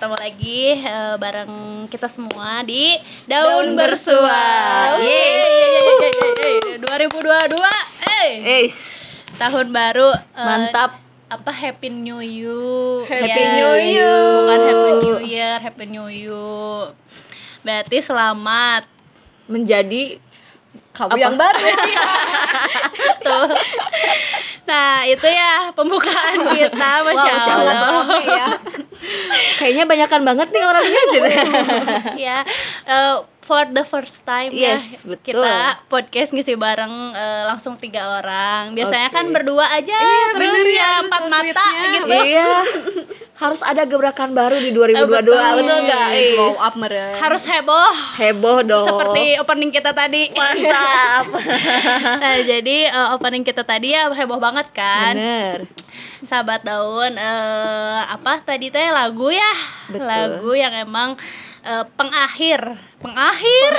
ketemu lagi eh, bareng kita semua di daun, Daun bersua. Yeay. 2022, eh Eis, tahun baru. eh, mantap. Apa Happy New You? Happy Ya, New You. Bukan Happy New Year, Happy New You. Berarti selamat Menjadi kamu Apa? yang baru tuh. Nah, itu ya pembukaan kita, Masya Masya Allah. Allah. ya kayaknya banyakan banget nih orangnya aja. ya eh, for the first time Yes, ya betul. kita podcast ngisi bareng eh, langsung tiga orang biasanya Oke. kan berdua aja terus bener ya, ya empat mata gitu iya. Harus ada gebrakan baru di 2022, betul. betul enggak? glow up meren harus heboh Heboh dong. seperti opening kita tadi mantap. nah jadi eh, opening kita tadi ya heboh banget kan Bener. sahabat daun eh, apa tadi teh lagu ya Betul. lagu yang emang eh, pengakhir. Pengakhir?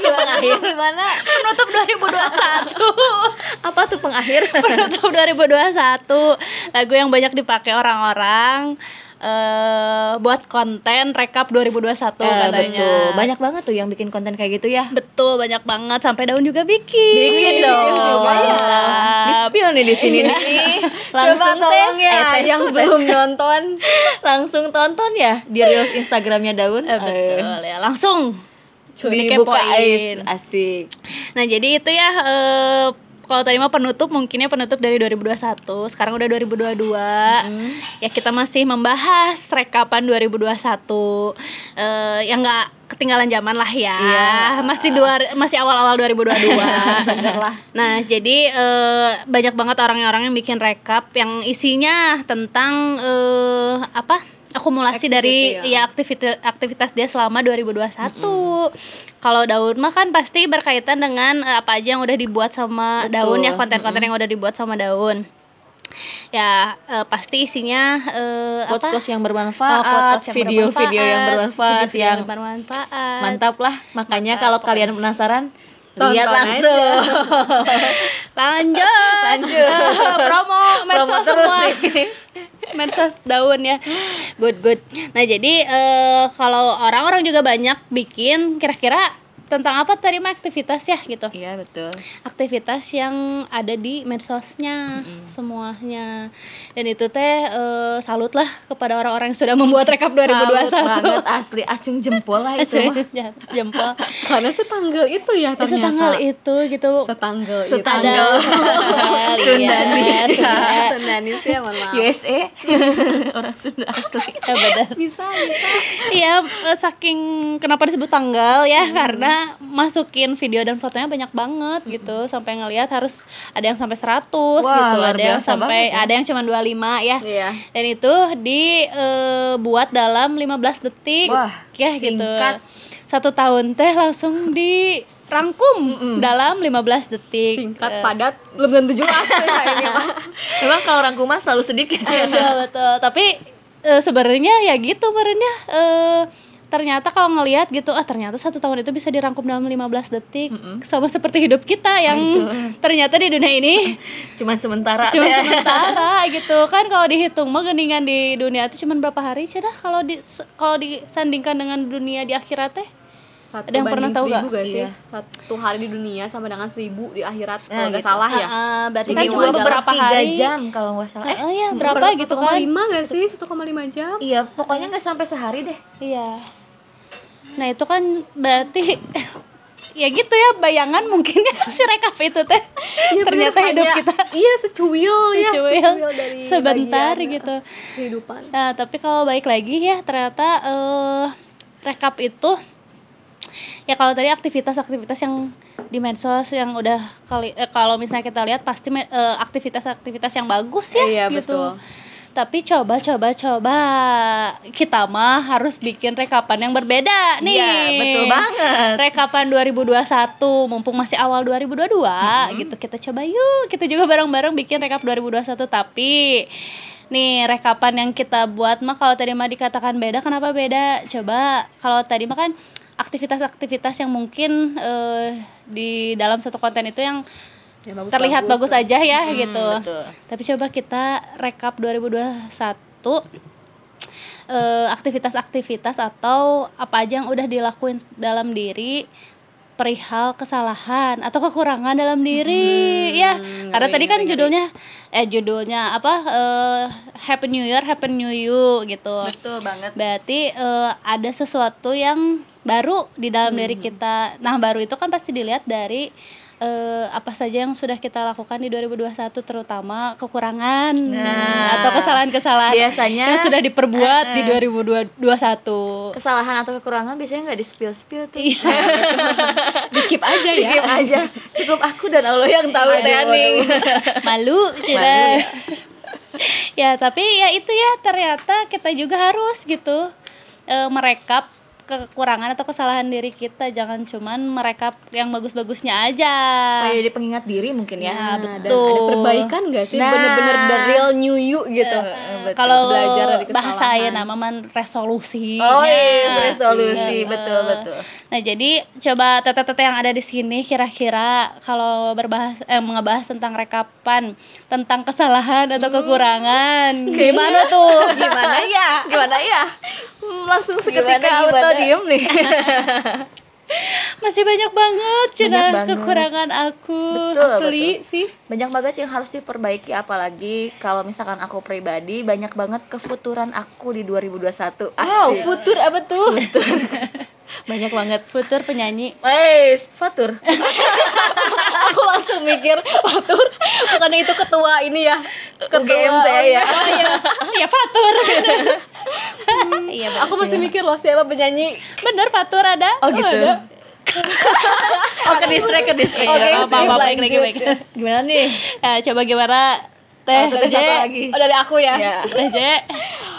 Pengakhir. gimana? Penutup 2021 Apa tuh pengakhir? penutup 2021 lagu yang banyak dipakai orang-orang eh buat konten rekap 2021 Eh, katanya betul. Banyak banget tuh yang bikin konten kayak gitu ya. Betul, banyak banget sampai daun juga bikin. Bikin dong. juga ya. Di spion nih di sini nih. coba Langsung tolong tes, ya eh, tes yang tuh, tes. belum nonton Langsung tonton ya di reels Instagramnya Daun. Eh, betul ya, langsung Dibuka dikepoin. ais asik. Nah, jadi itu ya eh, kalau tadi mah penutup mungkinnya penutup dari 2021 sekarang udah 2022 ya kita masih membahas rekapan 2021 eh yang nggak ketinggalan zaman lah ya. Iya. masih dua masih awal-awal 2022 nah jadi eh, banyak banget orang-orang yang bikin rekap yang isinya tentang eh, apa akumulasi dari Activity, ya aktivitas aktivitas dia selama 2021 kalau daun mah kan pasti berkaitan dengan eh, apa aja yang udah dibuat sama Betul. daun ya konten-konten yang udah dibuat sama daun. Ya eh, pasti isinya eh, apa? Quotes-quotes yang Oh, bermanfaat, quotes-quotes yang video-video yang bermanfaat, video-video yang bermanfaat. mantap lah. Makanya kalau kalian penasaran, Tonton lihat langsung. lanjut. Lanjut. promo medsos semua. nih. Medsos daun ya. Good good. Nah jadi eh, kalau orang-orang juga banyak bikin kira-kira tentang apa? Tadi mah aktivitas ya gitu. Iya betul. aktivitas yang ada di medsosnya semuanya. Dan itu teh eh, salut lah kepada orang-orang yang sudah membuat rekap 2021 Salut banget asli. Acung jempol lah itu mah. Jam- jempol. Karena setanggal itu ya ternyata. setanggal itu gitu. Setanggal Setanggal. Ada Sundanis ya. Sundanis ya mohon maaf. USA orang Sunda asli. Eh, benar. bisa bisa. Iya, eh, saking kenapa disebut tanggal ya? Karena masukin video dan fotonya banyak banget gitu sampai ngelihat harus ada yang sampai 100 gitu, luar ada yang sampai ya. ada yang cuma 25 ya. Iya. Dan itu dibuat dalam 15 detik. Wah, ya gitu. singkat. Satu tahun teh langsung dirangkum dalam 15 detik. singkat Eh, padat belum tentu jelas ya ini Memang kalau orang kumas selalu sedikit. betul betul tapi eh, sebenarnya ya gitu sebenarnya eh ternyata kalau ngelihat gitu ah ternyata satu tahun itu bisa dirangkum dalam 15 detik sama seperti hidup kita yang ternyata di dunia ini Cuman sementara. cuma teh. sementara gitu kan kalau dihitung mah geningan di dunia itu cuma berapa hari sih dah kalau di kalau disandingkan dengan dunia di akhirat teh satu Ada yang pernah banding tahu gak? gak sih Iya. satu hari di dunia sama dengan seribu di akhirat Nah, kalau nggak gitu. salah ya ah, berarti kan cuma cuma beberapa hari jam kalau nggak salah. Eh, Eh, iya berapa gitu kan 1,5 gak sih 1,5 jam iya, pokoknya nggak sampai sehari deh. Iya. Nah itu kan berarti ya gitu ya bayangan mungkin ya si rekap itu teh Iya, ternyata bener, hidup hanya- kita iya secuil ya secuil dari sebentar bagian, gitu. kehidupan Nah tapi kalau baik lagi ya ternyata eh, rekap itu ya kalau tadi aktivitas-aktivitas yang di medsos yang udah kali eh, kalau misalnya kita lihat pasti eh, aktivitas-aktivitas yang bagus ya Iya, gitu. betul. Tapi coba coba coba. Kita mah harus bikin rekapan yang berbeda nih. Iya, betul banget. Rekapan 2021 mumpung masih awal 2022 gitu. Kita coba yuk. Kita juga bareng-bareng bikin rekap 2021 tapi nih rekapan yang kita buat mah kalau tadi mah dikatakan beda kenapa beda? Coba kalau tadi mah kan aktivitas-aktivitas yang mungkin eh, di dalam satu konten itu yang Ya, bagus, terlihat bagus, lah. aja ya Hmm, gitu. betul. tapi coba kita rekap 2021 eh, aktivitas-aktivitas atau apa aja yang udah dilakuin dalam diri perihal kesalahan atau kekurangan dalam diri ya. Karena tadi kan judulnya eh judulnya apa eh, Happy New Year Happy New You gitu. Betul banget. Berarti eh, ada sesuatu yang baru di dalam diri kita. Nah baru itu kan pasti dilihat dari eh, apa saja yang sudah kita lakukan di 2021 terutama kekurangan Nah, atau kesalahan-kesalahan biasanya- yang sudah diperbuat di 2021 kesalahan atau kekurangan biasanya nggak di spill spill tuh Dikip aja ya. Dikip aja. Cukup aku dan Allah yang tahu Aduh, Teh Aning. malu cina. Ya tapi ya itu ya ternyata kita juga harus gitu eh, merekap kekurangan atau kesalahan diri kita jangan cuman merekap yang bagus-bagusnya aja supaya jadi pengingat diri mungkin ya, Ya, Nah, dan betul. ada perbaikan gak sih? Nah. Bener-bener the real new you gitu. betul. kalau Belajar dari bahasa saya nama man resolusi oh iya resolusi iya. betul betul Nah, jadi coba tete-tete yang ada di sini kira-kira kalau berbahas eh ngebahas tentang rekapan, tentang kesalahan atau kekurangan. Gimana tuh? gimana ya gimana ya Hmm, langsung seketika Gimana, auto diem nih Masih banyak banget Banyak banget. kekurangan aku. Betul, Asli betul. sih. banyak banget yang harus diperbaiki apalagi kalau misalkan aku pribadi banyak banget kefuturan aku di 2021 Wow, Asik. futur apa tuh? banyak banget Futur penyanyi. Wes, fatur. Aku langsung mikir, Fatur, bukannya itu ketua ini ya? UGMT ya. Oh iya, ya Fatur. Iya, bener. Aku masih mikir loh siapa penyanyi. bener Fatur ada. Oh gitu. oh ke distrik ke distrik. Oke, Ya, apa apa baik lagi baik. Gimana nih? Ya, coba gimana Teh Oh, Teh J? satu lagi. Oh, dari aku ya. Ya. Teh J.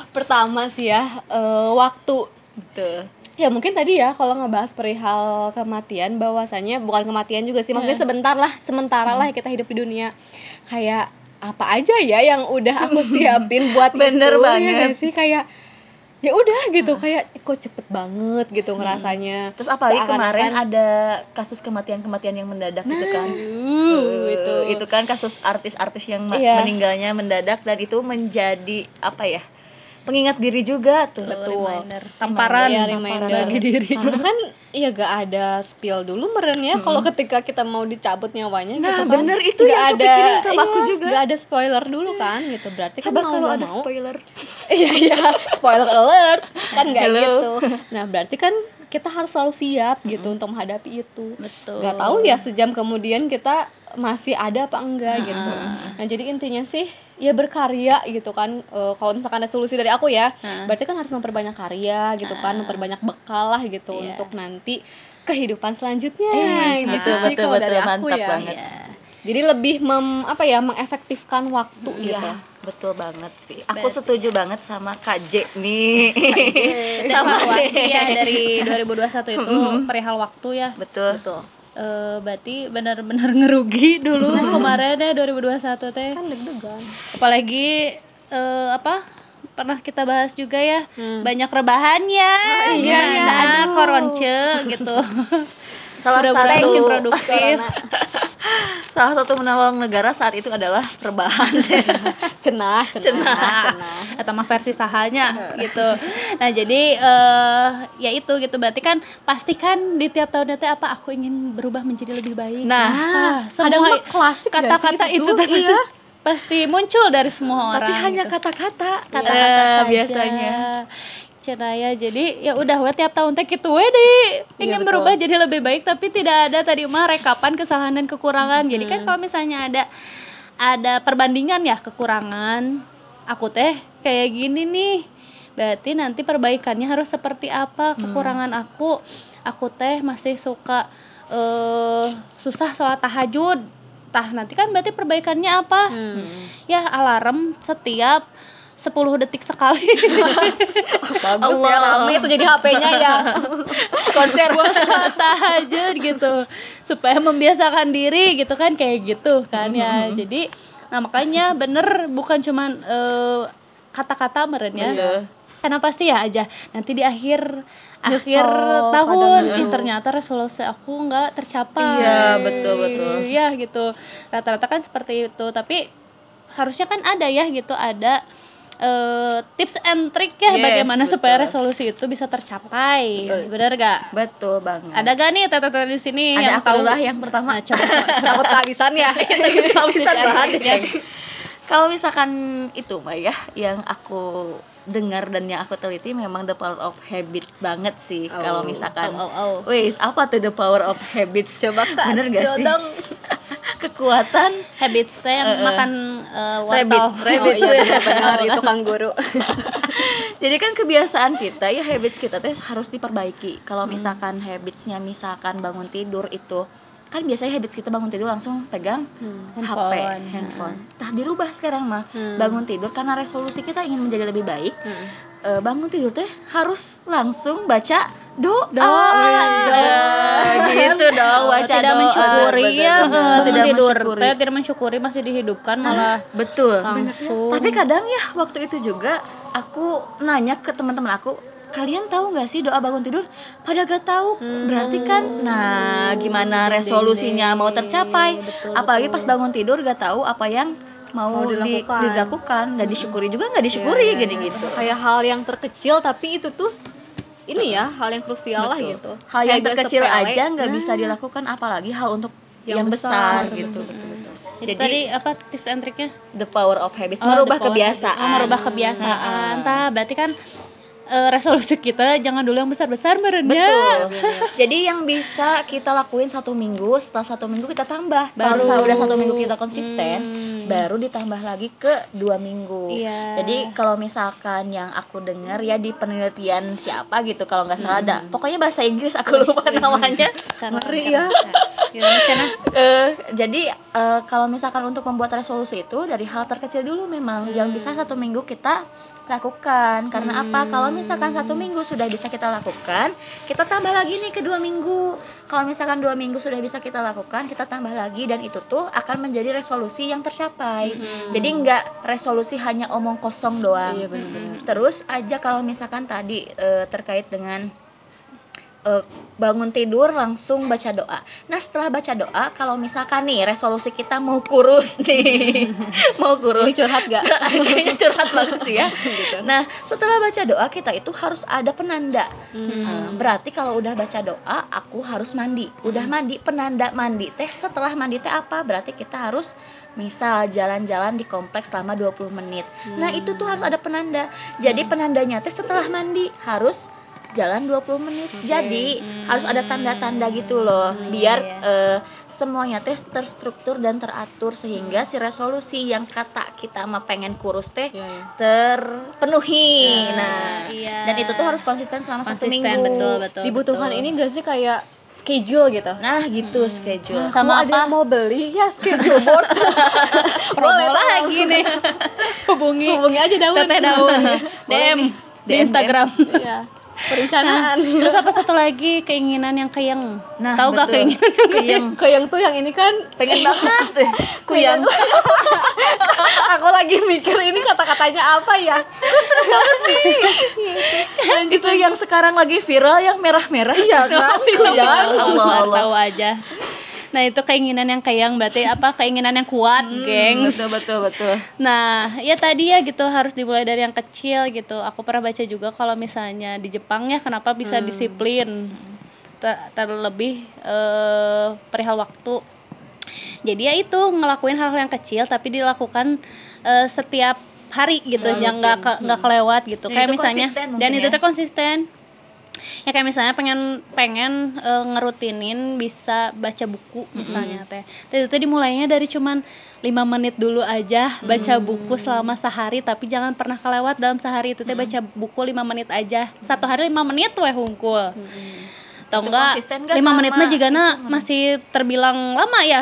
Pertama sih ya, eh, waktu Gitu. Ya mungkin tadi ya kalau ngebahas perihal kematian bahwasanya bukan kematian juga sih maksudnya sebentar lah sementara lah kita hidup di dunia kayak apa aja ya yang udah aku siapin buat Bener itu, ya banget. nggak sih kayak ya udah gitu kayak kok cepet banget gitu ngerasanya Terus apalagi Seakan-akan- kemarin ada kasus kematian-kematian yang mendadak gitu kan. Uh, itu itu kan kasus artis-artis yang Iya. meninggalnya mendadak dan itu menjadi apa ya? Pengingat diri juga tuh. Betul. Reminder. Tamparan, ya, reminder. bagi diri. Karena kan ya gak ada spill dulu meren ya kalau ketika kita mau dicabut nyawanya Nah, gitu kan. bener, itu Nggak yang kepikiran sama aku iya, juga. Gak ada spoiler dulu kan gitu. Berarti Coba kan kalau ada mau, spoiler. Iya iya, spoiler alert. Kan nggak gitu. Nah, berarti kan kita harus selalu siap gitu untuk menghadapi itu. Betul. Gak tahu ya sejam kemudian kita masih ada apa enggak gitu. Nah, jadi intinya sih ya berkarya gitu kan. E, kalau misalkan ada solusi dari aku ya, berarti kan harus memperbanyak karya gitu kan, memperbanyak bekal lah gitu Iya. untuk nanti kehidupan selanjutnya. Eh, Gitu betul, sih betul, kalau dari aku Mantap ya. banget. Jadi lebih mem, apa ya mengefektifkan waktu Iya, gitu. betul banget sih. Aku setuju banget sama Kak J nih. sama sama ya dari 2021 itu perihal waktu ya. Betul. Betul. Eh, berarti benar-benar ngerugi dulu kemarin ya 2021 teh. Kan deg-degan. Apalagi eh, apa? Pernah kita bahas juga ya. Banyak rebahannya. iya, gimana koronce gitu. Salah satu produktif. Salah satu menolong negara saat itu adalah rebahan. Cenah, cenah, cenah atau mah versi sahanya gitu nah jadi eh ya itu gitu berarti kan pastikan di tiap tahun nanti apa aku ingin berubah menjadi lebih baik Nah, kadang semua klasik kata-kata itu? itu pasti Iya. pasti muncul dari semua orang Tapi hanya gitu. kata-kata. kata-kata Nah, saja biasanya. Cenaya. Jadi ya udah we tiap tahun teh gitu we deh ingin betul. berubah jadi lebih baik tapi tidak ada tadi mah rekapan kesalahan dan kekurangan. Jadi kan kalau misalnya ada ada perbandingan ya kekurangan aku teh kayak gini nih. Berarti nanti perbaikannya harus seperti apa? Kekurangan aku aku teh masih suka eh susah soal tahajud. Tah nanti kan berarti perbaikannya apa? Ya alarm setiap 10 detik sekali Bagus Allah. ya rame itu jadi HP-nya ya. Konser. buat tahajud gitu supaya membiasakan diri gitu kan kayak gitu kan ya jadi nah makanya bener bukan cuman eh, kata-kata meren ya Iya. karena pasti ya aja nanti di akhir akhir Nyesel tahun kadang ih ternyata resolusi aku nggak tercapai Iya, betul, betul. iya gitu rata-rata kan seperti itu tapi harusnya kan ada ya gitu ada eh, tips and trick ya Yes, bagaimana betul. supaya resolusi itu bisa tercapai. Benar gak? betul banget Ada gak nih tete-tete di sini ada yang tahu? lah yang pertama Nah, coba, coba, coba. takut kehabisan ya kehabisan bahan deh. Kalau misalkan itu Mbak ya, yang aku dengar dan yang aku teliti memang the power of habits banget sih. Kalau misalkan, Oh, oh, oh. wis apa tuh the power of habits? coba kak bener gak sih? dong Kekuatan Habits teh yang makan eh, rabbit, wortel. rabbit. oh iya benar itu kang guru Jadi kan kebiasaan kita ya habits kita tuh harus diperbaiki. Kalau misalkan habitsnya misalkan bangun tidur itu kan biasanya habits kita bangun tidur langsung pegang HP, Handphone. handphone. Nah dirubah sekarang mah. Bangun tidur karena resolusi kita ingin menjadi lebih baik. eh, bangun tidur teh harus langsung baca doa, Eh, gitu dong Oh, baca tidak doa. mensyukuri Betul, ya. betul. tidak tidur teh tidak mensyukuri masih dihidupkan malah. Betul. Langsung. Tapi kadang ya waktu itu juga aku nanya ke teman-teman aku kalian tahu nggak sih doa bangun tidur? Pada gak tahu. Berarti kan nah gimana resolusinya mau tercapai? Apalagi pas bangun tidur gak tahu apa yang mau, Mau di- dilakukan. dilakukan. Dan disyukuri juga nggak disyukuri gini gitu kayak hal yang terkecil tapi itu tuh ini ya hal yang krusial lah gitu. Hal yang Kayak gak terkecil sepele. aja nggak bisa dilakukan apalagi hal untuk yang, Yang besar, besar. gitu. betul betul Jadi, tadi apa tips and triknya the power of habits. Oh, merubah kebiasaan. Oh, merubah kebiasaan. Tah berarti kan eh, resolusi kita jangan dulu yang besar-besar merendah Betul. Jadi yang bisa kita lakuin satu minggu, setelah satu minggu kita tambah. Kalau misalnya udah satu minggu kita konsisten, baru ditambah lagi ke dua minggu. Iya. Jadi kalau misalkan yang aku dengar ya di penelitian siapa gitu, kalau nggak salah ada. Pokoknya bahasa Inggris aku lupa namanya. ngeri ya? Eh, jadi eh, kalau misalkan untuk membuat resolusi itu dari hal terkecil dulu memang yang bisa satu minggu kita lakukan. Karena apa? Kalau misalkan satu minggu sudah bisa kita lakukan kita tambah lagi nih ke dua minggu. Kalau misalkan dua minggu sudah bisa kita lakukan kita tambah lagi dan itu tuh akan menjadi resolusi yang tercapai. Jadi nggak resolusi hanya omong kosong doang. Iya, benar-benar. terus aja kalau misalkan tadi eh, terkait dengan eh, bangun tidur langsung baca doa. Nah setelah baca doa, kalau misalkan nih resolusi kita mau kurus nih, mau kurus. Ini curhat gak? Kayaknya curhat banget sih ya. Nah setelah baca doa kita itu harus ada penanda. Nah, berarti kalau udah baca doa, aku harus mandi. Udah mandi, penanda mandi teh. Setelah mandi teh apa? Berarti kita harus misal jalan-jalan di kompleks selama 20 menit. Nah itu tuh harus ada penanda. Jadi penandanya teh setelah mandi harus jalan 20 menit. Jadi harus ada tanda-tanda gitu loh biar eh, semuanya teh terstruktur dan teratur sehingga si resolusi yang kata kita mah pengen kurus teh Iya, iya. terpenuhi. nah, iya. dan itu tuh harus konsisten selama satu konsisten minggu. betul betul dibutuhkan betul. ini gak sih kayak schedule gitu Nah, gitu schedule. sama Kamu ada apa yang mau beli ya schedule board promo lagi nih hubungi hubungi aja daun teteh daun DM di DM. Instagram Iya. Perencanaan. Terus apa satu lagi? Keinginan yang keyeng. Nah, tahu gak keinginan Kuyang. Kayang tuh yang ini kan Pengen banget. Kuyang. aku lagi mikir ini kata-katanya apa ya? Itu yang sekarang lagi viral yang merah-merah. iya kan? Kuyang Allah, Allah. tahu aja nah itu keinginan yang keyeng berarti apa keinginan yang kuat gengs Betul betul betul. Nah, ya tadi ya gitu harus dimulai dari yang kecil gitu. Aku pernah baca juga kalau misalnya di Jepang ya kenapa bisa disiplin Ter- terlebih eh, perihal waktu. Jadi ya itu ngelakuin hal yang kecil tapi dilakukan eh, setiap hari gitu, yang nggak ke- nggak kelewat gitu. Dan Kayak misalnya dan mungkin itu ya. tuh konsisten. Ya kayak misalnya pengen pengen eh, ngerutinin bisa baca buku misalnya teh. Teh itu dimulainya dari cuman lima menit dulu aja baca buku selama sehari tapi jangan pernah kelewat dalam sehari itu teh baca buku lima menit aja. Satu hari lima menit weh hungkul. Tau Itu enggak? konsisten nggak lima menit mah jika masih terbilang lama ya.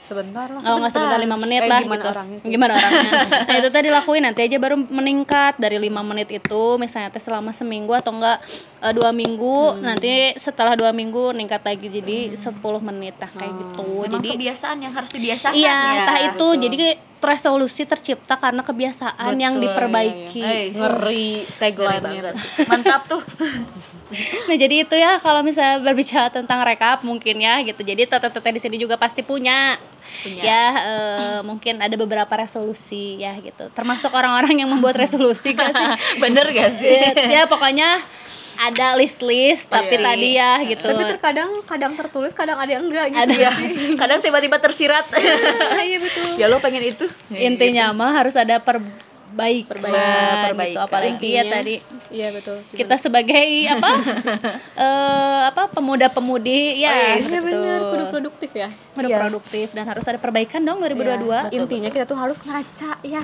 sebentar lah Oh nggak sebentar lima menit Eh, lah gimana gitu. orangnya sih? Gimana orangnya? nah itu tadi lakuin nanti aja baru meningkat dari lima menit itu misalnya teh selama seminggu atau enggak eh, dua minggu nanti setelah dua minggu meningkat lagi jadi 10 menit nah kayak gitu Memang jadi kebiasaan yang harus dibiasakan iya ya. entah itu jadi resolusi tercipta karena kebiasaan yang Betul, diperbaiki Eh, ngeri ngeri tagline. Mantap tuh. Nah jadi itu ya kalau misalnya berbicara tentang rekap mungkin ya gitu. Jadi tete-tete di sini juga pasti punya, Punya. ya eh, mungkin ada beberapa resolusi ya gitu. Termasuk orang-orang yang membuat resolusi gak sih? Bener gak sih? ya pokoknya ada list-list tapi iya. tadi ya gitu. tapi terkadang kadang tertulis kadang ada yang enggak gitu Ada. Iya. Kadang tiba-tiba tersirat. iya betul ya lo pengen itu. Intinya mah harus ada perbaik Perbaikan. gitu. Apalagi ya Intinya. tadi. Iya betul. kita sebagai apa eh apa pemuda-pemudi. Ya Oh, iya, gitu. iya. benar kudu produktif ya. Udah Iya. produktif. Dan harus ada perbaikan dong 2022 Betul, intinya kita tuh harus ngaca ya.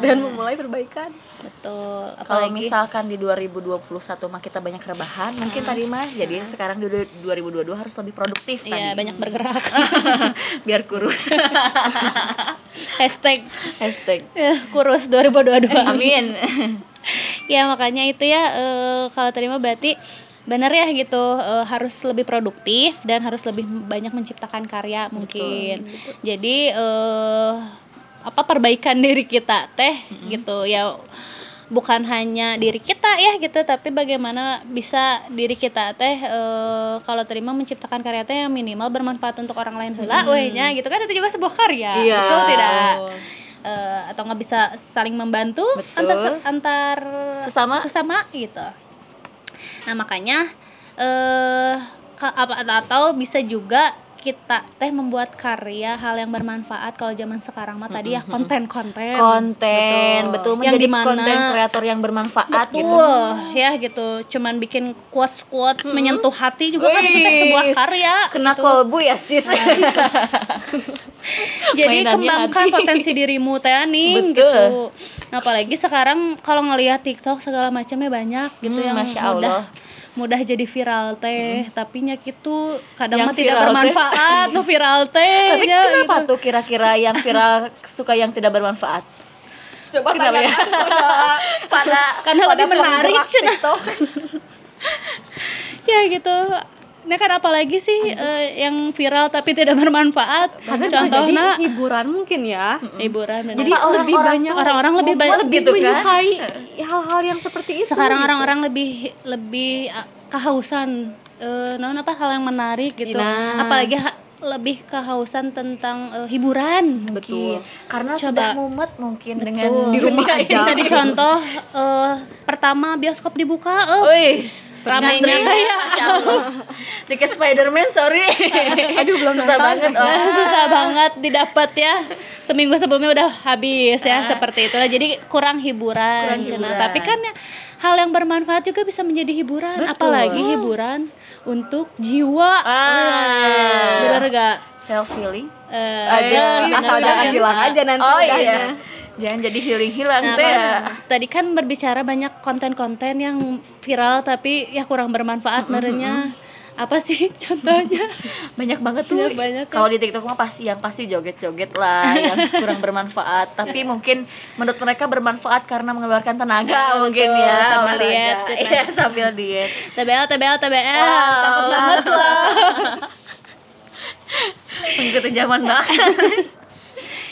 Dan memulai perbaikan. Betul. Kalau misalkan di 2021 mah kita banyak rebahan, mungkin tadi mah jadi sekarang di 2022 harus lebih produktif tadi. Iya banyak bergerak. Biar kurus. hashtag. Hashtag. kurus 2022 Amin. ya makanya itu ya eh, kalau tadi mah berarti benar ya gitu eh, harus lebih produktif dan harus lebih banyak menciptakan karya mungkin. jadi eh, apa perbaikan diri kita teh gitu ya bukan hanya diri kita ya gitu tapi bagaimana bisa diri kita teh eh, kalau terima menciptakan karya teh yang minimal bermanfaat untuk orang lain weh nya gitu kan itu juga sebuah karya Iya. betul tidak Eh, atau nggak bisa saling membantu Betul. antar antar Sesama. sesama gitu nah makanya eh apa atau bisa juga kita teh membuat karya hal yang bermanfaat kalau zaman sekarang mah tadi ya konten-konten Konten, betul, Yang menjadi dimana- konten kreator yang bermanfaat gitu. Betul, ya gitu. Cuman bikin quotes quotes menyentuh hati juga kan itu teh sebuah Wih, karya. Kena gitu. kolbu ya sis. Jadi Mainannya kembangkan hati. potensi dirimu teh aning Betul. gitu. Nah, apalagi sekarang kalau ngelihat TikTok segala macamnya banyak gitu Hmm, yang Masya mudah Allah. mudah jadi viral teh, tapi nya gitu kadang Yang mah tidak bermanfaat nu viral teh. Tapi nya, kenapa gitu. tuh kira-kira yang viral suka yang tidak bermanfaat? coba Kenapa ya? pada pada Karena pada lebih menarik. TikTok. ya gitu. Nah kan apalagi sih eh, yang viral tapi tidak bermanfaat. karena jadi contohnya hiburan mungkin ya hiburan jadi Apa lebih banyak orang-orang lebih banyak gitu kan? menyukai hal-hal yang seperti itu sekarang gitu. orang-orang lebih lebih uh, kehausan eh non apa hal yang menarik gitu Nah. apalagi ha- lebih kehausan tentang eh, hiburan Betul. Karena Coba. sudah mumet mungkin dengan Betul. Di rumah dunia aja. bisa dicontoh eh, pertama bioskop dibuka eh, Wis, ramainya kayak. Tiket Spiderman sorry. aduh belum Susah nonton. banget. Oh. susah banget didapat ya seminggu sebelumnya udah habis ya seperti itulah jadi kurang hiburan, Ah. Kurang Cina. hiburan. tapi kan ya, hal yang bermanfaat juga bisa menjadi hiburan Betul. apalagi hiburan untuk jiwa Ah. bener gak Self healing. Eh, Aduh, bener asal jangan hilang aja nanti Oh iya. Jangan jadi healing-hilang Nah, teh. apa- tadi kan berbicara banyak konten-konten yang viral tapi ya kurang bermanfaat merenya apa sih contohnya Banyak banget tuh. Banyak kan. Kalau di TikTok mah pasti yang pasti joget-joget lah yang kurang bermanfaat. Tapi mungkin menurut mereka bermanfaat karena mengeluarkan tenaga mungkin betul. ya. Sambil diet. Iya, sambil diet. TBL TBL TBL Wow. takut banget loh Mengikuti zaman banget.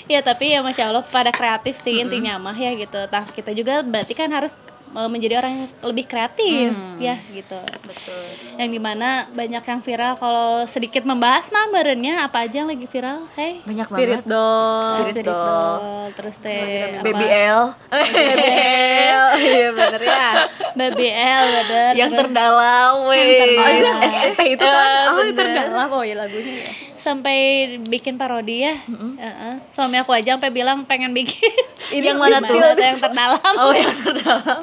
ya tapi ya masya allah pada kreatif sih intinya mah ya gitu nah kita juga berarti kan harus menjadi orang yang lebih kreatif ya gitu Betul. yang di mana banyak yang viral kalau sedikit membahas mah merenya apa aja yang lagi viral hey Banyak spirit banget. doll Spirit Spirit doll. doll, terus teh? Baby L. BBL iya bener ya Baby L bener yang terdalam weh. terdalam. Oh, SST itu kan oh bener. terdalam oh ya lagunya ya sampai bikin parodi ya Heeh. suami aku aja sampai bilang pengen bikin Ini yang mana tuh yang terdalam Oh yang terdalam.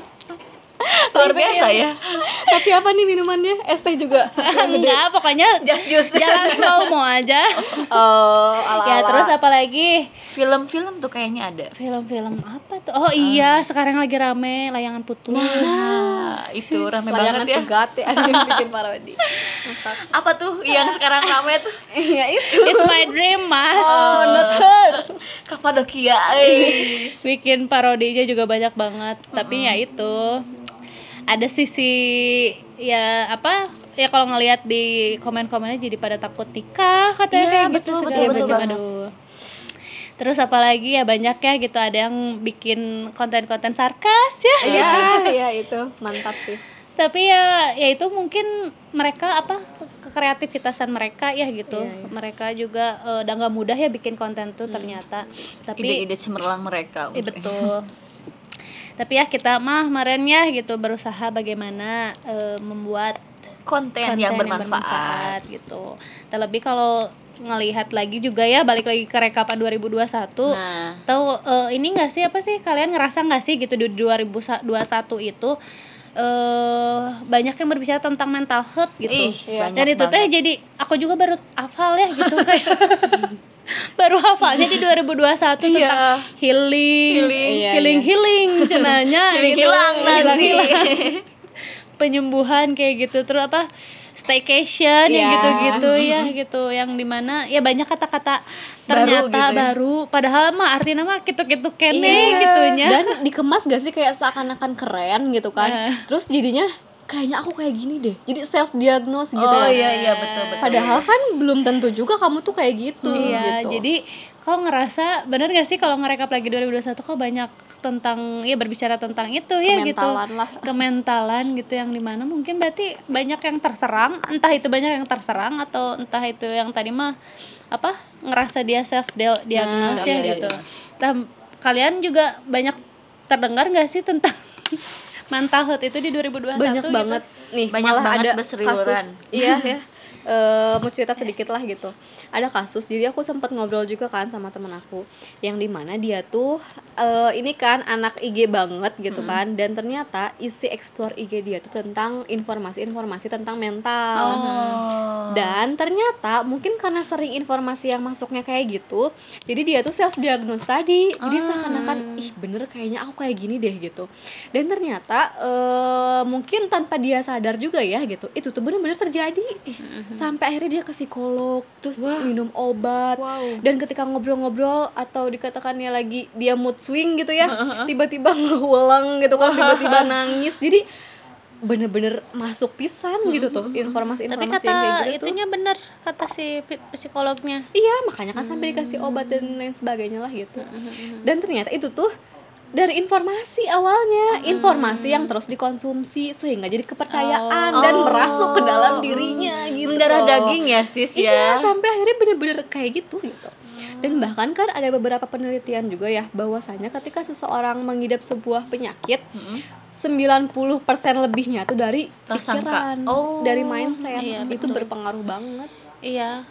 Luar biasa ya. tapi apa nih minumannya? Es teh juga. Enggak pokoknya Just juice. jalan slow mo aja. Oh ala ya terus apalagi Film-film tuh kayaknya ada. film-film apa tuh? Oh iya sekarang lagi rame layangan putus. Nah, itu rame layangan banget ya. pegat ya ada yang bikin parodi. Apa tuh yang sekarang rame tuh? iya itu. It's my dream mas. Oh not her. Kapadokia. eh. bikin parodinya juga banyak banget. Tapi ya itu ada sisi ya apa ya kalau ngelihat di komen-komennya jadi pada takut nikah katanya Iya, kayak gitu betul, segala betul, betul macam. aduh. Terus apalagi ya banyak ya gitu ada yang bikin konten-konten sarkas ya. Iya, iya itu mantap sih. tapi ya ya itu mungkin mereka apa kekreativitasan mereka ya gitu. Iya, mereka juga eh, udah nggak mudah ya bikin konten tuh ternyata. Tapi ide-ide cemerlang mereka Iya betul. Tapi ya kita mah kemarin ya gitu berusaha bagaimana eh, membuat konten, konten yang bermanfaat, gitu. Terlebih kalau ngelihat lagi juga ya balik lagi ke rekapan 2021. Nah. Tahu eh, ini enggak sih apa sih kalian ngerasa nggak sih gitu di 2021 itu eh banyak yang berbicara tentang mental health gitu. Ih, Dan banyak itu teh jadi aku juga baru hafal ya gitu kayak baru hafalnya di 2021 tentang Iya. healing Healing. Iya, healing healing cenanya Healing gitu. hilang. Hilang- hilang. penyembuhan kayak gitu terus apa staycation yang Iya. gitu-gitu ya gitu yang di mana ya banyak kata-kata Baru ternyata gitu ya. baru padahal mah artinya mah gitu-gitu kene Iya. gitunya Dan dikemas gak sih kayak seakan-akan keren gitu kan. Nah. Terus jadinya kayaknya aku kayak gini deh. Jadi self diagnose gitu oh ya. iya iya betul betul Padahal kan belum tentu juga kamu tuh kayak gitu. Iya, gitu. jadi kau ngerasa bener gak sih kalau ngerekap lagi 2021 kok banyak tentang ya berbicara tentang itu ya gitu lah. kementalan gitu yang di mana mungkin berarti banyak yang terserang entah itu banyak yang terserang atau entah itu yang tadi mah apa ngerasa dia self diagnose Nah, ya gitu. Nah, kalian juga banyak terdengar gak sih tentang mental health itu di 2021 banyak gitu? banget. Nih Banyak malah banget ada kasus iya ya Eh, mau cerita sedikit lah gitu. Ada kasus jadi aku sempat ngobrol juga kan sama temen aku yang di mana dia tuh eh, ini kan anak IG banget gitu kan dan ternyata isi explore IG dia tuh tentang informasi-informasi tentang mental. Oh. Dan ternyata mungkin karena sering informasi yang masuknya kayak gitu jadi dia tuh self diagnose tadi. Jadi seakan-akan ih bener kayaknya aku kayak gini deh gitu. Dan ternyata eh, mungkin tanpa dia sadar juga ya gitu itu tuh bener-bener terjadi sampai akhirnya dia ke psikolog terus minum obat. Wow. dan ketika ngobrol-ngobrol atau dikatakannya lagi dia mood swing gitu ya tiba-tiba ngewelang gitu kan tiba-tiba nangis. Jadi bener-bener masuk pisan gitu tuh informasi-informasi yang kayak gitu tuh. itunya bener kata si psikolognya. Iya makanya kan sampai dikasih obat dan lain sebagainya lah gitu. Dan ternyata itu tuh dari informasi awalnya informasi yang terus dikonsumsi sehingga jadi kepercayaan dan merasuk ke dalam dirinya gitu mendarah loh. daging ya sis Iya, ya sampai akhirnya bener-bener kayak gitu gitu. Dan bahkan kan ada beberapa penelitian juga ya bahwasanya ketika seseorang mengidap sebuah penyakit 90% lebihnya tuh dari Prasangka. pikiran, Oh, dari mindset. iya, itu betul. berpengaruh banget. iya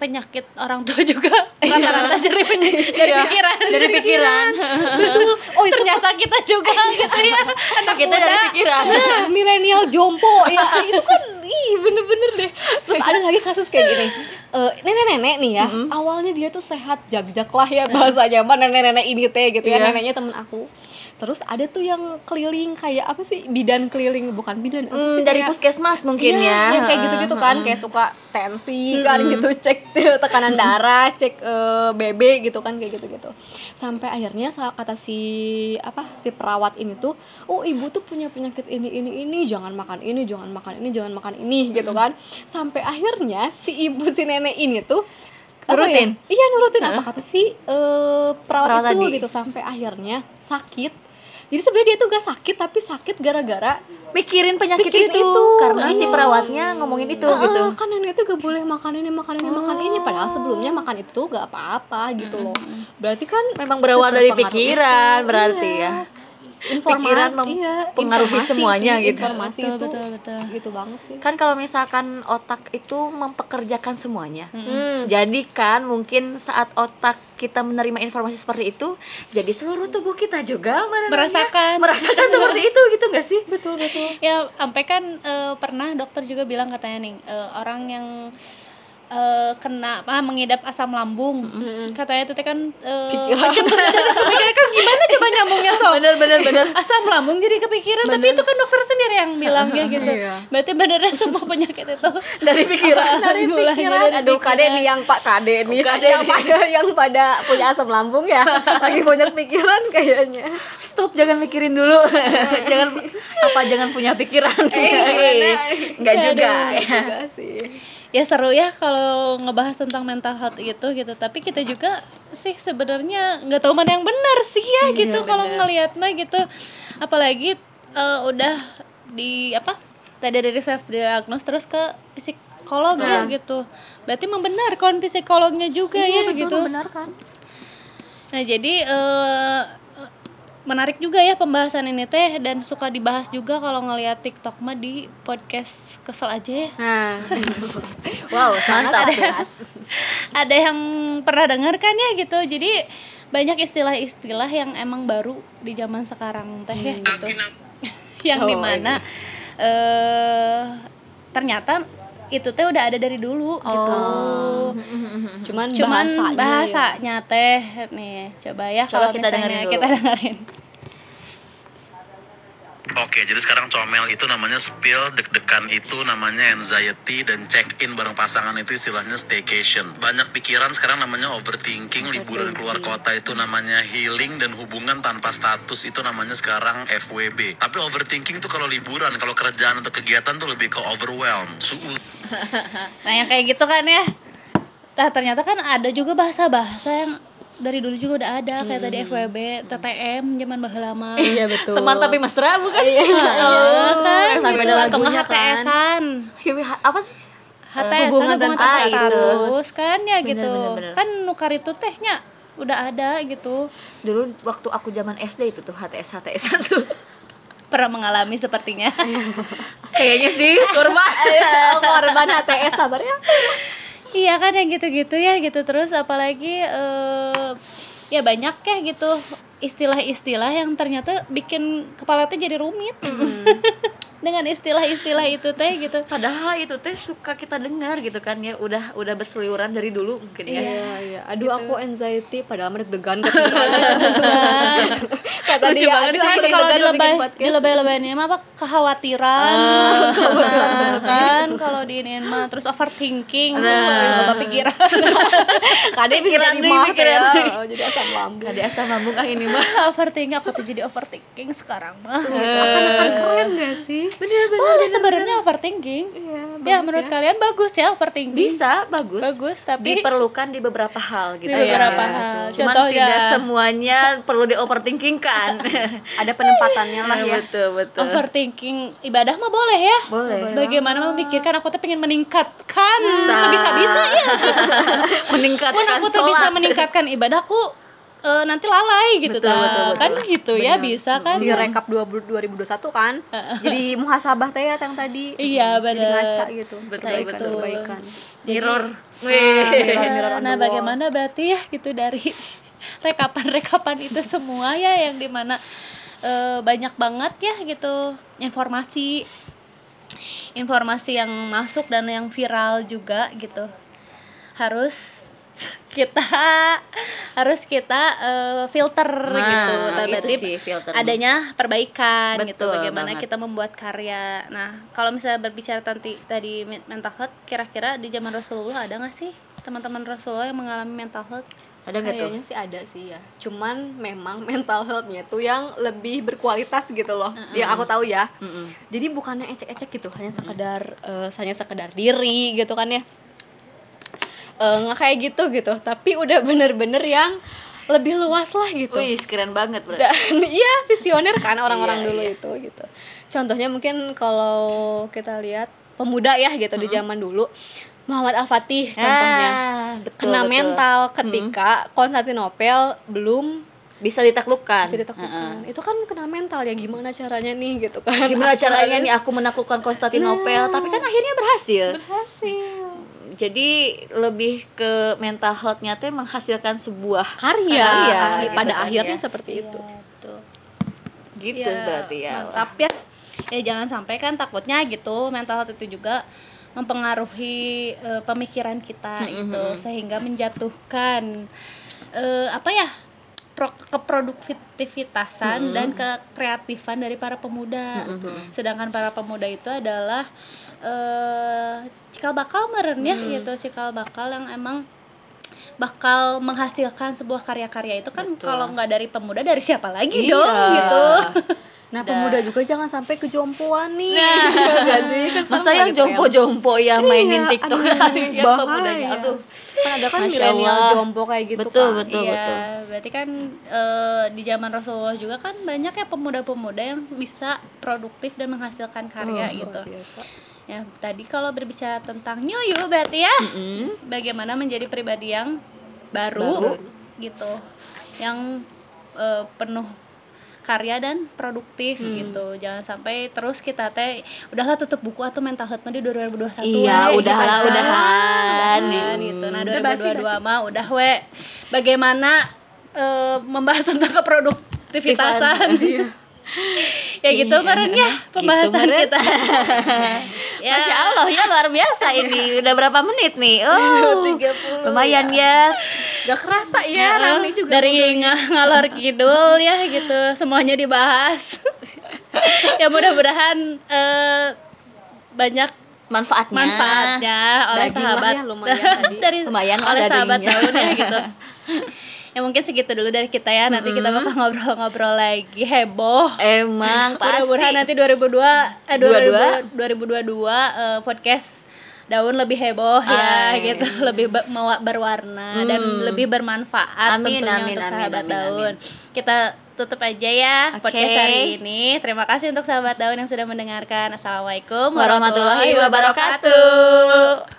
penyakit orang tua juga. Rata-rata dari dari Iya, pikiran. dari pikiran. Betul. Oh, itu ternyata kita juga gitu ya. Sakitnya dari pikiran. Nah, milenial jompo. Ya itu kan ih bener-bener deh. Terus ada lagi kasus kayak gini. Eh, nenek-nenek nih ya awalnya dia tuh sehat jag-jag lah ya bahasa zaman nenek-nenek ini teh gitu ya. Iya. neneknya temen aku terus ada tuh yang keliling kayak apa sih? Bidan keliling bukan bidan apa Hmm, sih dari kayak- puskesmas mungkin Iya, ya. yang kayak gitu-gitu kan kayak suka tensi kan gitu cek tekanan darah cek eh, BB gitu kan kayak gitu-gitu. Sampai akhirnya kata si apa si perawat ini tuh oh ibu tuh punya penyakit ini ini ini jangan makan ini jangan makan ini jangan makan ini gitu kan. Sampai akhirnya si ibu si nenek ini tuh Nurutin? ya? iya nurutin. Apa kata si eh, perawat, Perawat itu tadi. gitu. Sampai akhirnya sakit jadi sebenarnya dia tuh gak sakit tapi sakit gara-gara mikirin penyakit Mikirin itu, itu, karena si iya. perawatnya ngomongin itu Ah, gitu kan nenek itu gak boleh makan ini makan ini makan ini padahal sebelumnya makan itu tuh gak apa-apa gitu loh berarti kan memang berawal dari pikiran itu. berarti Iya. ya informasi Pikiran iya, mempengaruhi informasi semuanya sih, gitu. informasi Betul, itu betul, betul. gitu banget sih kan kalau misalkan otak itu mempekerjakan semuanya Hmm. jadi kan mungkin saat otak kita menerima informasi seperti itu jadi seluruh tubuh kita juga Merasakan. merasakan seperti itu gitu gak sih betul betul ya sampai kan eh, pernah dokter juga bilang katanya nih eh, orang yang eh, kena apa mengidap asam lambung. Katanya itu kan eh, dari pemikiran kan gimana coba nyambungnya soal bener bener bener asam lambung jadi kepikiran tapi itu kan dokter sendiri yang bilang kayak gitu. Iya. berarti benernya semua penyakit itu. Dari pikiran. Dari pikiran dari aduh kade nih yang pak kade nih Kade yang pada yang pada punya asam lambung ya. Lagi banyak pikiran kayaknya. Stop jangan mikirin dulu. Jangan apa jangan punya pikiran. Gimana? nggak juga ya. Enggak sih ya seru ya kalau ngebahas tentang mental health itu gitu. Tapi kita juga sih sebenarnya nggak tahu mana yang benar sih ya gitu. Kalau ngelihat mah gitu apalagi eh, udah di apa tadi dari self diagnose terus ke psikolog ya gitu. Berarti membenar kon psikolognya juga ya gitu. benar kan? Nah, jadi eh, menarik juga ya pembahasan ini teh dan suka dibahas juga kalau ngelihat TikTok mah di podcast kesel aja ya. nah wow Mantap. jelas Ada yang pernah dengar kan ya gitu. Jadi banyak istilah-istilah yang emang baru di zaman sekarang teh ya gitu. yang Oh, di mana eh ternyata itu teh udah ada dari dulu gitu. cuman, Cuman bahasanya, bahasanya teh nih coba ya Coba kalau kita dengerin dulu. kita dengerin. Oke, jadi sekarang comel itu namanya spill, deg-degan itu namanya anxiety, dan check-in bareng pasangan itu istilahnya staycation. Banyak pikiran sekarang namanya overthinking, liburan keluar kota itu namanya healing, dan hubungan tanpa status itu namanya sekarang FWB. Tapi overthinking tuh kalau liburan, kalau kerjaan atau kegiatan tuh lebih ke overwhelm, suul Nah yang kayak gitu kan ya Nah ternyata kan ada juga bahasa-bahasa yang dari dulu juga udah ada kayak tadi FWB, TTM zaman baheula lama. iya betul teman tapi mesra bukan sih Heeh, kan Sampai ada lagunya kan. HTS-an. apa sih HTS hubungan hubungan tanpa status status. kan ya Bener, gitu. bener, bener. Kan nukar itu tehnya udah ada gitu. dulu waktu aku zaman SD itu tuh HTS HTS tuh Pernah mengalami sepertinya. kayaknya sih korban korban HTS sabar ya iya kan yang gitu-gitu ya gitu. Terus apalagi eh, ya banyak ya gitu istilah-istilah yang ternyata bikin kepala tuh jadi rumit dengan istilah-istilah itu teh gitu. Padahal itu teh suka kita dengar gitu kan ya. Udah udah berseliweran dari dulu mungkin ya. Iya iya. Aduh aku anxiety padahal mereka degan kata Lucu dia banget aduh kalau dilebay dilebay-lebayin mah apa kekhawatiran. Nah, kan kalau diinin mah terus overthinking nah. pikiran kade bisa jadi mah ya. Oh, jadi asam lambung. Gak ada asam lambung ah ini mah. Overthinking aku tuh jadi overthinking sekarang mah. Akan akan keren gak sih boleh sebenarnya overthinking. Iya, ya bagus menurut ya. kalian bagus ya overthinking. Bisa bagus. Bagus, tapi- diperlukan di beberapa hal gitu Di ya. beberapa hal. cuman Contohnya- tidak semuanya perlu di overthinking kan ada penempatannya lah ya. betul betul. Overthinking ibadah mah boleh ya. Boleh. bagaimana memikirkan aku tuh pengen meningkatkan. Tuh bisa bisa ya. Meningkatkan aku tuh bisa meningkatkan ibadahku eh, nanti lalai gitu Betul, ta. betul, betul. kan gitu ya bisa kan. Si rekap 20 2021 kan. Jadi muhasabah teh ya yang tadi. Iya, jadi bener. ngaca gitu. Betul, perbaikan betul. perbaikan. Mirror. mirror mirror on nah bagaimana berarti ya gitu dari rekapan-rekapan itu semua ya yang di mana eh, banyak banget ya gitu informasi. Informasi yang masuk dan yang viral juga gitu. Harus kita harus kita eh, filter Nah, gitu Nah, itu berarti sih adanya perbaikan gitu Betul bagaimana banget. kita membuat karya nah kalau misalnya berbicara tadi tadi mental health kira-kira di zaman Rasulullah ada nggak sih teman-teman Rasulullah yang mengalami mental health ada nggak tuh Kayaknya sih ada sih ya. Cuman memang mental health-nya tuh yang lebih berkualitas gitu loh. Yang aku tahu ya. Jadi bukannya ecek-ecek gitu, hanya sekedar eh, hanya sekedar diri gitu kan ya. Nggak kayak gitu gitu, tapi udah bener-bener yang lebih luas lah gitu. Wih, keren banget berarti. Dan iya visioner kan orang-orang Iya, dulu iya. itu gitu. Contohnya mungkin kalau kita lihat pemuda ya gitu di zaman dulu Muhammad Al-Fatih contohnya Ah, betul, kena betul. mental ketika Konstantinopel belum bisa ditaklukkan. bisa ditaklukkan. Itu kan kena mental ya gimana caranya nih gitu kan. Gimana caranya nih aku menaklukkan Konstantinopel, tapi kan akhirnya berhasil. berhasil. Jadi lebih ke mental health-nya teh menghasilkan sebuah Karya, Karya, gitu pada kan akhirnya ya. seperti itu. gitu gitu Ya, berarti ya. mantap ya ya jangan sampai kan takutnya gitu mental health itu juga mempengaruhi eh, pemikiran kita gitu sehingga menjatuhkan eh, apa ya pro- keproduktivitasan dan kekreatifan dari para pemuda. Sedangkan para pemuda itu adalah eh cikal bakal meren ya gitu. Cikal bakal yang emang bakal menghasilkan sebuah karya-karya. Itu kan kalau nggak dari pemuda dari siapa lagi Iya. dong gitu Nah, pemuda juga jangan sampai kejompoan nih. Iya sih? Kan Masa yang jompo-jompo ya mainin Iya, TikTok aduh, kalian bahaya. pemudanya. Aduh. Kan ada kan milenial jompo kayak gitu Betul, kan. betul. iya berarti kan eh, di zaman Rasulullah juga kan banyak ya pemuda-pemuda yang bisa produktif dan menghasilkan karya Oh, gitu biasa. ya tadi kalau berbicara tentang nyuyu berarti ya bagaimana menjadi pribadi yang baru, gitu yang eh, penuh karya dan produktif gitu. Jangan sampai terus kita teh udahlah tutup buku atau mental health mah di 2021 Iya, we, udahlah, gitu udahan. Udahan, gitu. Nah Udah basi, 2022 mah udah we bagaimana eh, membahas tentang keproduktivitasan? Ya gitu meren ya pembahasan Meren. kita. Ya. Masya Allah ya luar biasa ini. Udah berapa menit nih? Oh 30 lumayan ya Gak kerasa ya, rame juga. dari ng- ngalor kidul ya gitu. Semuanya dibahas. Ya mudah-mudahan eh, banyak Manfaatnya. manfaatnya oleh Daging lah sahabat. ya, lumayan tadi. dari Lumayan oleh sahabat daun ya gitu. Ya mungkin segitu dulu dari kita ya. Nanti kita bakal ngobrol-ngobrol lagi. Heboh. Emang mudah-mudahan pasti. nanti 2002 eh Dua-dua. 2022 eh, podcast daun lebih heboh ya Ay. gitu. lebih be- mewa- berwarna dan lebih bermanfaat Amin, tentunya amin, untuk amin, sahabat amin, daun. Kita tutup aja ya Oke. podcast hari ini. Terima kasih untuk sahabat daun yang sudah mendengarkan. Assalamualaikum Warahmatullahi wabarakatuh